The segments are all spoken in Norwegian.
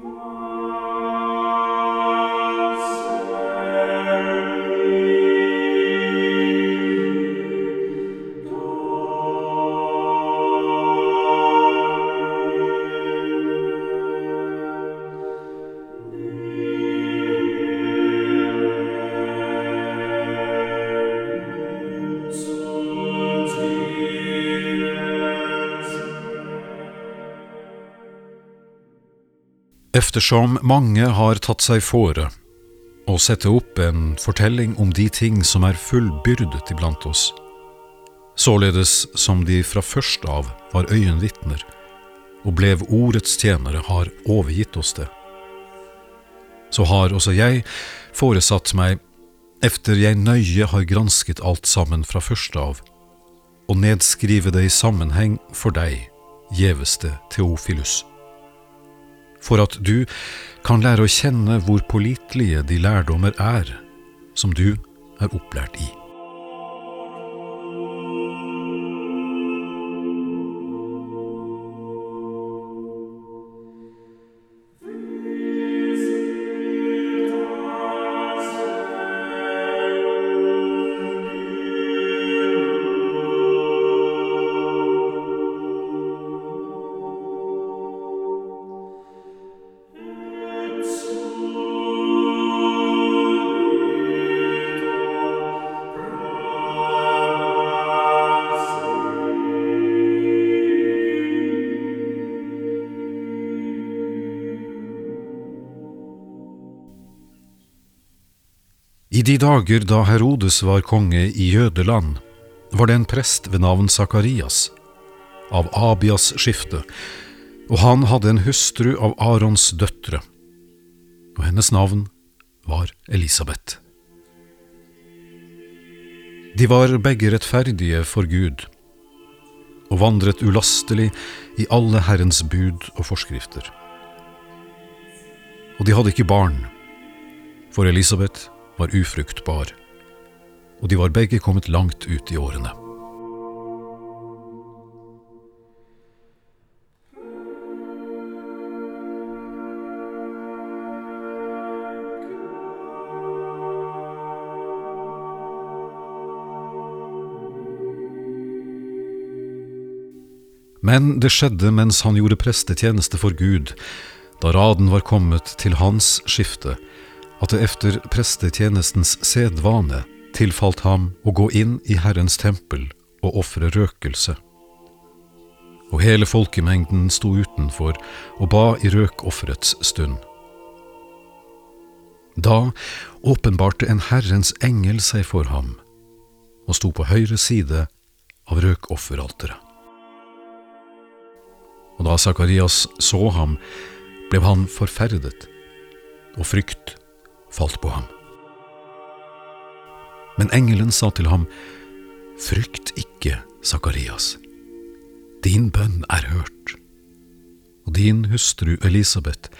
Oh. Eftersom mange har tatt seg fore å sette opp en fortelling om de ting som er fullbyrdet iblant oss, således som de fra først av var øyenvitner og blev ordets tjenere, har overgitt oss det. Så har også jeg foresatt meg, efter jeg nøye har gransket alt sammen fra først av, å nedskrive det i sammenheng for deg, gjeveste Theofilus for at du kan lære å kjenne hvor pålitelige de lærdommer er som du er opplært i. I de dager da Herodes var konge i Jødeland, var det en prest ved navn Sakarias, av Abias skifte, og han hadde en hustru av Arons døtre, og hennes navn var Elisabeth. De var begge rettferdige for Gud, og vandret ulastelig i alle Herrens bud og forskrifter. Og de hadde ikke barn, for Elisabeth var ufruktbar, og de var begge kommet langt ut i årene. Men det skjedde mens han gjorde prestetjeneste for Gud, da raden var kommet til hans skifte, at det efter prestetjenestens sedvane tilfalt ham å gå inn i Herrens tempel og ofre røkelse. Og hele folkemengden sto utenfor og ba i røkofferets stund. Da åpenbarte en Herrens engel seg for ham og sto på høyre side av røkofferalteret. Og da Sakarias så ham, ble han forferdet, og frykt falt på ham. Men engelen sa til ham, Frykt ikke, Sakarias. Din bønn er hørt, og din hustru Elisabeth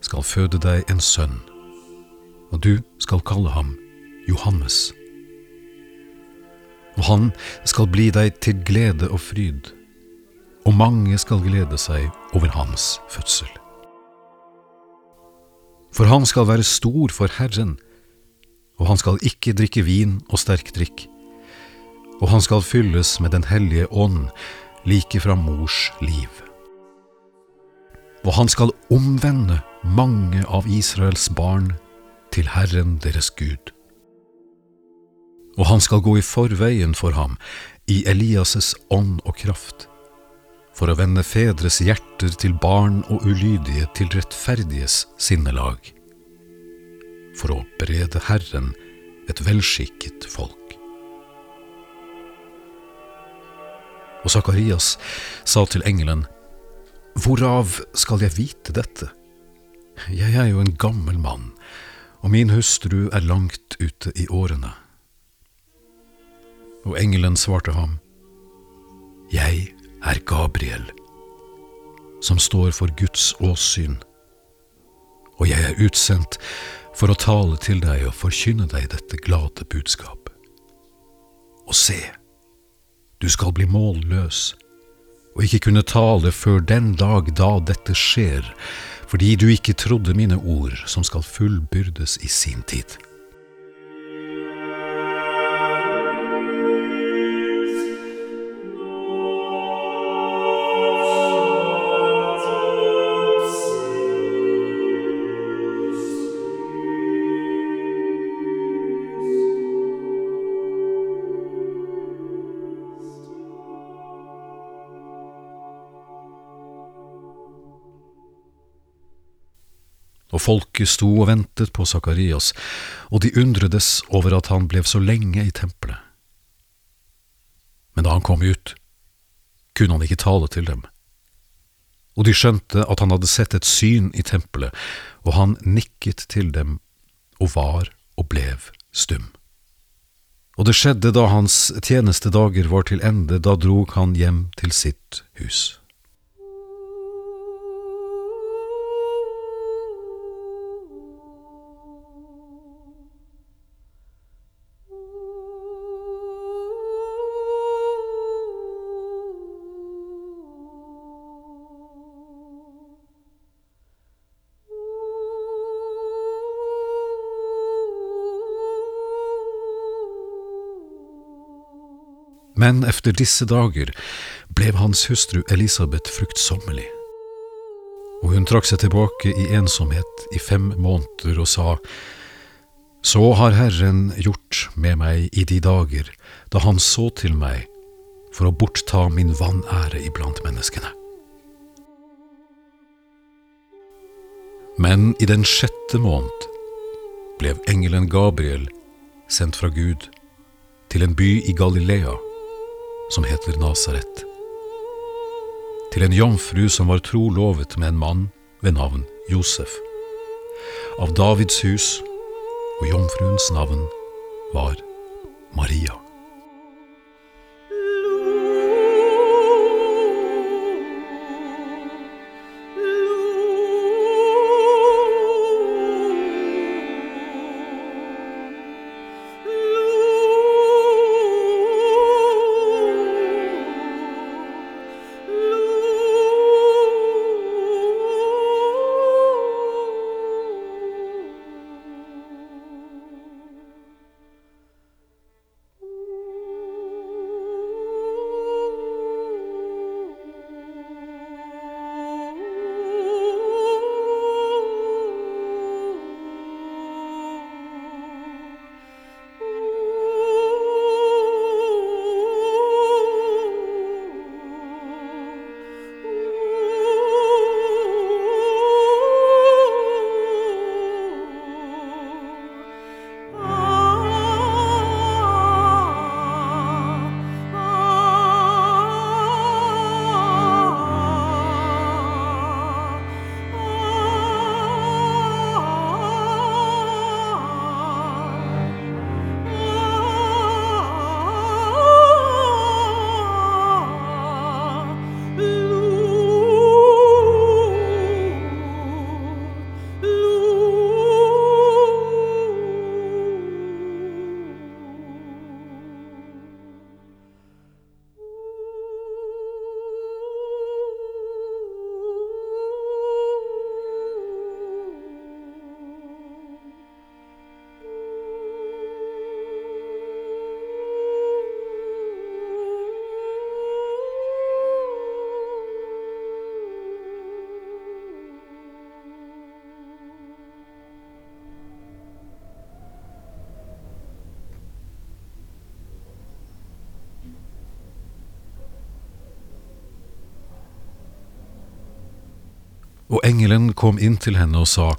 skal føde deg en sønn, og du skal kalle ham Johannes. Og han skal bli deg til glede og fryd, og mange skal glede seg over hans fødsel. For han skal være stor for Herren, og han skal ikke drikke vin og sterk drikk. Og han skal fylles med Den hellige ånd, like fra mors liv. Og han skal omvende mange av Israels barn til Herren deres Gud. Og han skal gå i forveien for ham i Elias' ånd og kraft for å vende fedres hjerter til barn og ulydige til rettferdiges sinnelag, for å berede Herren et velskikket folk. Og Sakarias sa til engelen, Hvorav skal jeg vite dette? Jeg er jo en gammel mann, og min hustru er langt ute i årene. Og engelen svarte ham, Jeg er Gabriel, som står for Guds åsyn, og jeg er utsendt for å tale til deg og forkynne deg dette glade budskap. Og se, du skal bli målløs og ikke kunne tale før den dag da dette skjer, fordi du ikke trodde mine ord som skal fullbyrdes i sin tid. Og folket sto og ventet på Sakarias, og de undredes over at han ble så lenge i tempelet. Men da han kom ut, kunne han ikke tale til dem. Og de skjønte at han hadde sett et syn i tempelet, og han nikket til dem og var og blev stum. Og det skjedde da hans tjenestedager var til ende, da drog han hjem til sitt hus. Men efter disse dager ble hans hustru Elisabeth fruktsommelig. Og hun trakk seg tilbake i ensomhet i fem måneder og sa, Så har Herren gjort med meg i de dager da Han så til meg for å bortta min vanære iblant menneskene. Men i den sjette måned ble engelen Gabriel sendt fra Gud til en by i Galilea som heter Nasaret. Til en jomfru som var trolovet med en mann ved navn Josef. Av Davids hus, og jomfruens navn var Maria. Og engelen kom inn til henne og sa,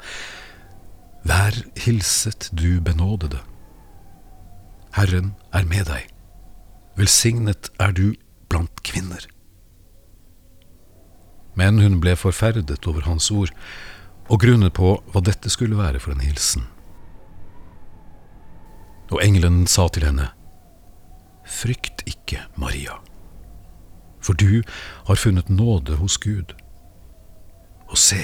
Vær hilset, du benådede. Herren er med deg. Velsignet er du blant kvinner. Men hun ble forferdet over hans ord, og grunnet på hva dette skulle være for en hilsen. Og engelen sa til henne, Frykt ikke, Maria, for du har funnet nåde hos Gud. Og se,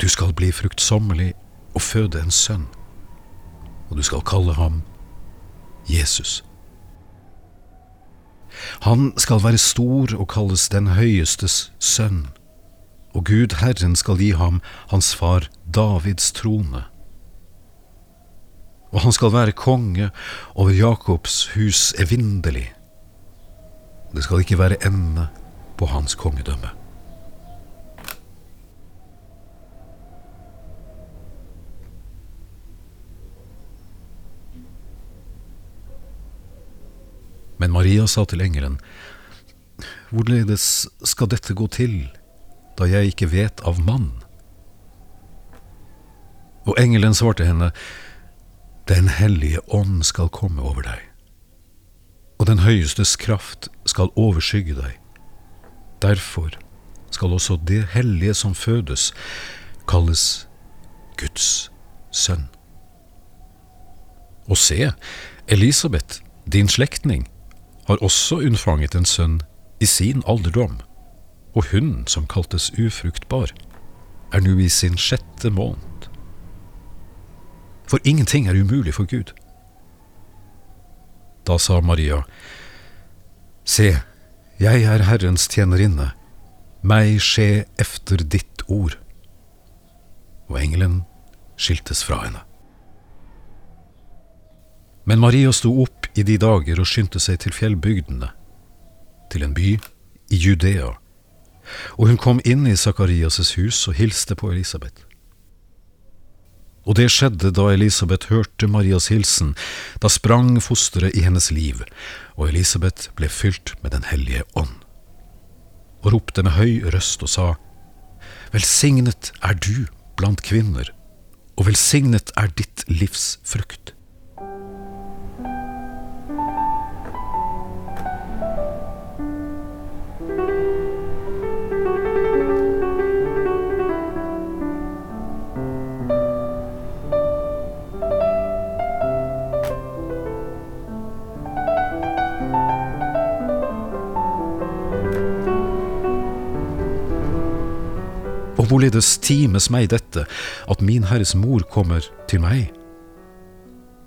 du skal bli fruktsommelig og føde en sønn, og du skal kalle ham Jesus. Han skal være stor og kalles den høyestes sønn, og Gud Herren skal gi ham hans far Davids trone. Og han skal være konge over Jakobs hus evinnelig. Det skal ikke være ende på hans kongedømme. Men Maria sa til engelen, Hvorledes skal dette gå til, da jeg ikke vet av mann? Og engelen svarte henne, Den hellige ånd skal komme over deg, og den høyestes kraft skal overskygge deg. Derfor skal også det hellige som fødes, kalles Guds sønn. Og se, Elisabeth, din slektning, har også unnfanget en sønn i sin alderdom, og hun som kaltes ufruktbar, er nå i sin sjette måned. For ingenting er umulig for Gud. Da sa Maria, Se, jeg er Herrens tjenerinne, meg skje efter ditt ord. Og engelen skiltes fra henne. Men Maria sto opp i de dager og skyndte seg til fjellbygdene, til en by i Judea, og hun kom inn i Sakarias' hus og hilste på Elisabeth. Og det skjedde da Elisabeth hørte Marias hilsen, da sprang fosteret i hennes liv, og Elisabeth ble fylt med Den hellige ånd, og ropte med høy røst og sa, Velsignet er du blant kvinner, og velsignet er ditt livs frukt. Hvorledes times meg dette, at min Herres mor kommer til meg?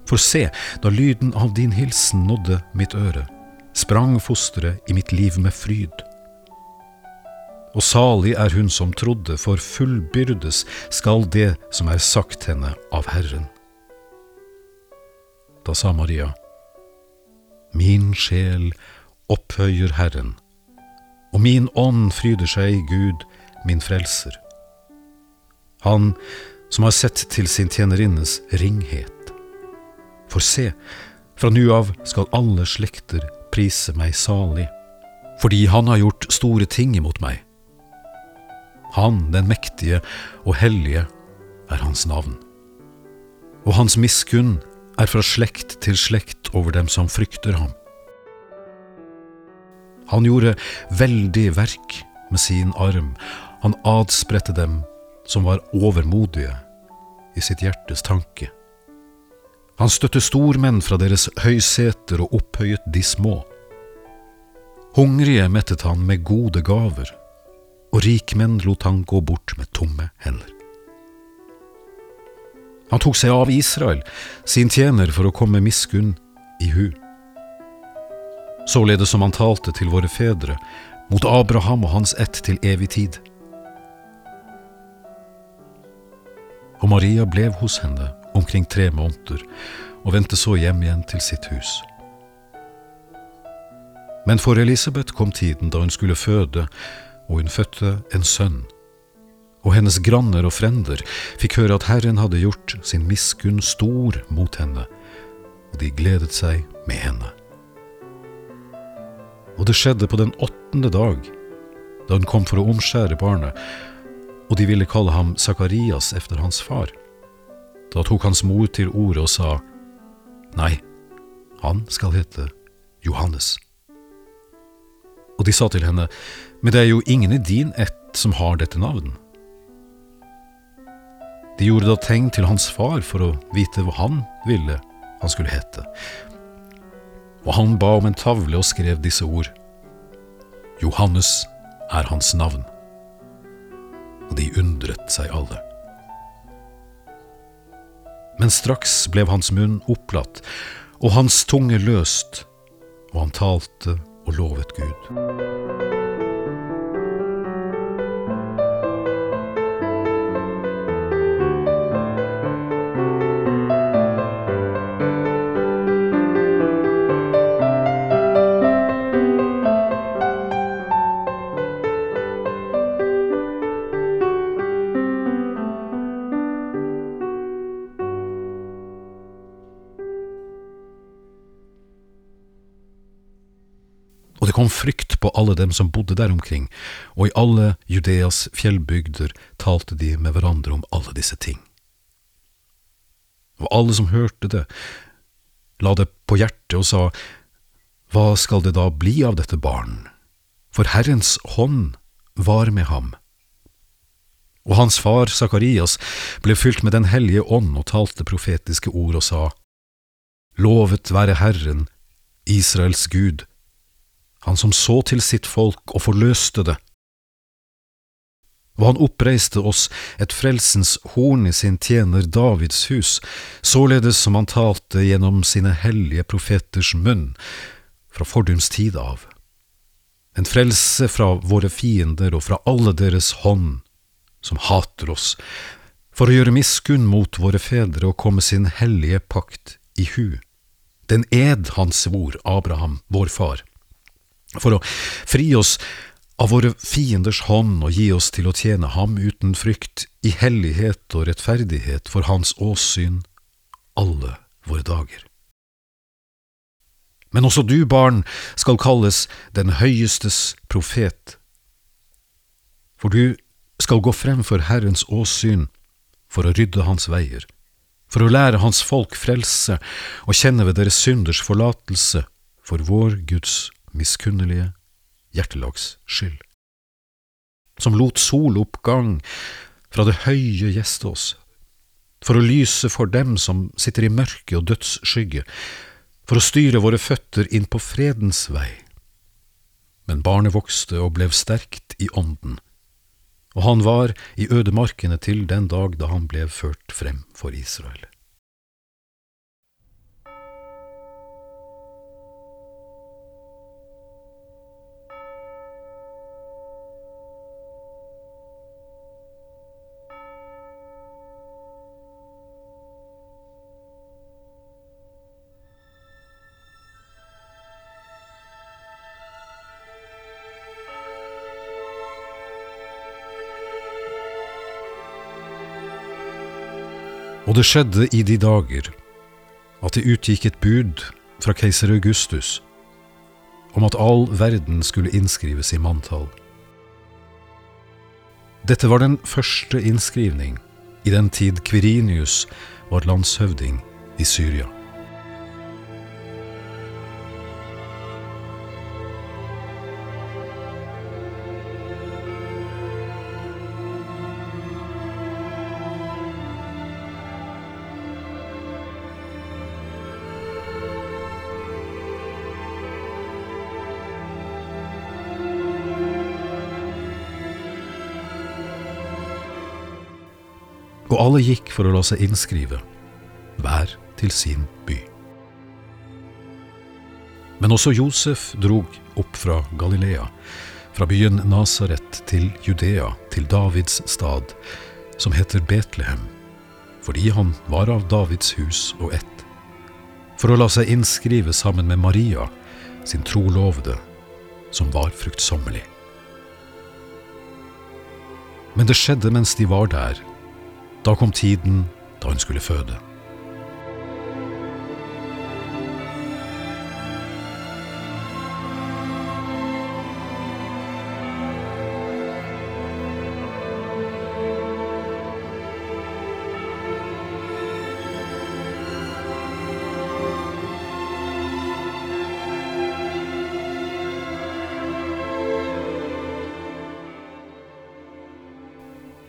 For se, da lyden av din hilsen nådde mitt øre, sprang fosteret i mitt liv med fryd. Og salig er hun som trodde, for fullbyrdes skal det som er sagt henne av Herren. Da sa Maria, Min sjel opphøyer Herren, og min ånd fryder seg i Gud, min frelser han som har sett til sin tjenerinnes ringhet. For se, fra nu av skal alle slekter prise meg salig, fordi han har gjort store ting imot meg. Han, den mektige og hellige, er hans navn. Og hans miskunn er fra slekt til slekt over dem som frykter ham. Han gjorde veldig verk med sin arm, han adspredte dem som var overmodige i sitt hjertes tanke. Han støtte stormenn fra deres høyseter og opphøyet de små. Hungrige mettet han med gode gaver, og rikmenn lot han gå bort med tomme hender. Han tok seg av Israel, sin tjener, for å komme miskunn i hu. Således som han talte til våre fedre, mot Abraham og hans ett til evig tid. Og Maria ble hos henne omkring tre måneder og vendte så hjem igjen til sitt hus. Men for Elisabeth kom tiden da hun skulle føde, og hun fødte en sønn. Og hennes granner og frender fikk høre at Herren hadde gjort sin miskunn stor mot henne, og de gledet seg med henne. Og det skjedde på den åttende dag, da hun kom for å omskjære barnet, og de ville kalle ham Sakarias efter hans far. Da tok hans mor til orde og sa, Nei, han skal hete Johannes. Og de sa til henne, Men det er jo ingen i din ett som har dette navn. De gjorde da tegn til hans far for å vite hva han ville han skulle hete. Og han ba om en tavle og skrev disse ord. Johannes er hans navn og de undret seg alle. Men straks ble hans munn opplatt, og hans tunge løst, og han talte og lovet Gud. Kom frykt på alle dem som bodde der omkring, og i alle Judeas fjellbygder talte de med hverandre om alle disse ting. Og alle som hørte det, la det på hjertet og sa, Hva skal det da bli av dette barn? For Herrens hånd var med ham. Og hans far Sakarias ble fylt med Den hellige ånd og talte profetiske ord og sa, Lovet være Herren, Israels Gud, han som så til sitt folk og forløste det. Og han oppreiste oss et frelsens horn i sin tjener Davids hus, således som han talte gjennom sine hellige profeters munn fra fordums tid av. En frelse fra våre fiender og fra alle deres hånd, som hater oss, for å gjøre miskunn mot våre fedre og komme sin hellige pakt i hu. Den ed han svor Abraham, vår far for å fri oss av våre fienders hånd og gi oss til å tjene ham uten frykt, i hellighet og rettferdighet for hans åsyn alle våre dager. Men også du, barn, skal kalles den høyestes profet, for du skal gå frem for Herrens åsyn for å rydde hans veier, for å lære hans folk frelse og kjenne ved deres synders forlatelse for vår Guds miskunnelige hjertelags skyld. Som lot soloppgang fra det høye gjeste oss, for å lyse for dem som sitter i mørke og dødsskygge, for å styre våre føtter inn på fredens vei. Men barnet vokste og ble sterkt i ånden, og han var i ødemarkene til den dag da han ble ført frem for Israel. Og det skjedde i de dager at det utgikk et bud fra keiser Augustus om at all verden skulle innskrives i manntall. Dette var den første innskrivning i den tid Kvirinius var landshøvding i Syria. Og alle gikk for å la seg innskrive, hver til sin by. Men også Josef drog opp fra Galilea, fra byen Nasaret til Judea, til Davids stad, som heter Betlehem, fordi han var av Davids hus og ett, for å la seg innskrive sammen med Maria, sin trolovede, som var fruktsommelig. Men det skjedde mens de var der, da kom tiden da hun skulle føde.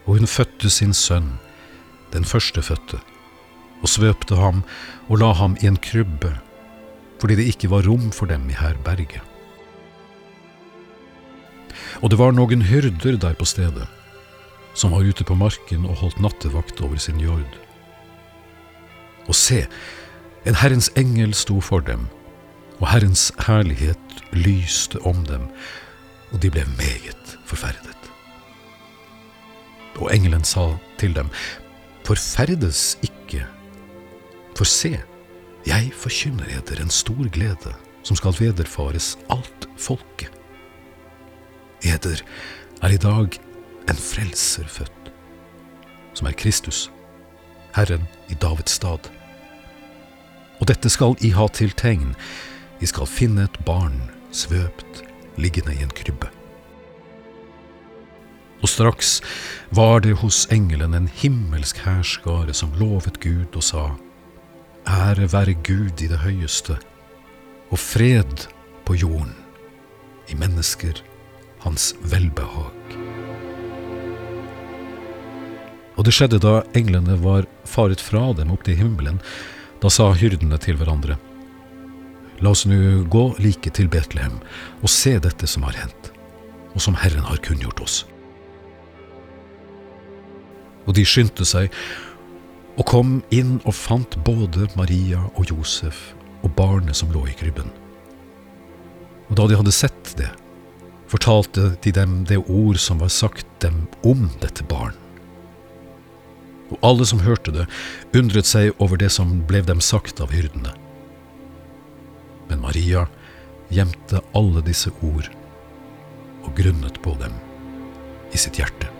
Og hun fødte sin sønn den førstefødte, og svøpte ham og la ham i en krybbe, fordi det ikke var rom for dem i herberget. Og det var noen hyrder der på stedet, som var ute på marken og holdt nattevakt over sin jord. Og se, en Herrens engel sto for dem, og Herrens herlighet lyste om dem, og de ble meget forferdet. Og engelen sa til dem, Forferdes ikke, for se, jeg forkynner eder en stor glede som skal vederfares alt folket. Eder er i dag en frelser født, som er Kristus, Herren i Davids stad. Og dette skal I ha til tegn, I skal finne et barn svøpt liggende i en krybbe. Og straks var det hos engelen en himmelsk hærskare som lovet Gud og sa, Ære være Gud i det høyeste, og fred på jorden, i mennesker hans velbehag. Og det skjedde da englene var faret fra dem opp til himmelen, da sa hyrdene til hverandre, La oss nå gå like til Betlehem og se dette som har hendt, og som Herren har kunngjort oss. Og de skyndte seg og kom inn og fant både Maria og Josef og barnet som lå i krybben. Og da de hadde sett det, fortalte de dem det ord som var sagt dem om dette barn. Og alle som hørte det, undret seg over det som ble dem sagt av hyrdene. Men Maria gjemte alle disse ord og grunnet på dem i sitt hjerte.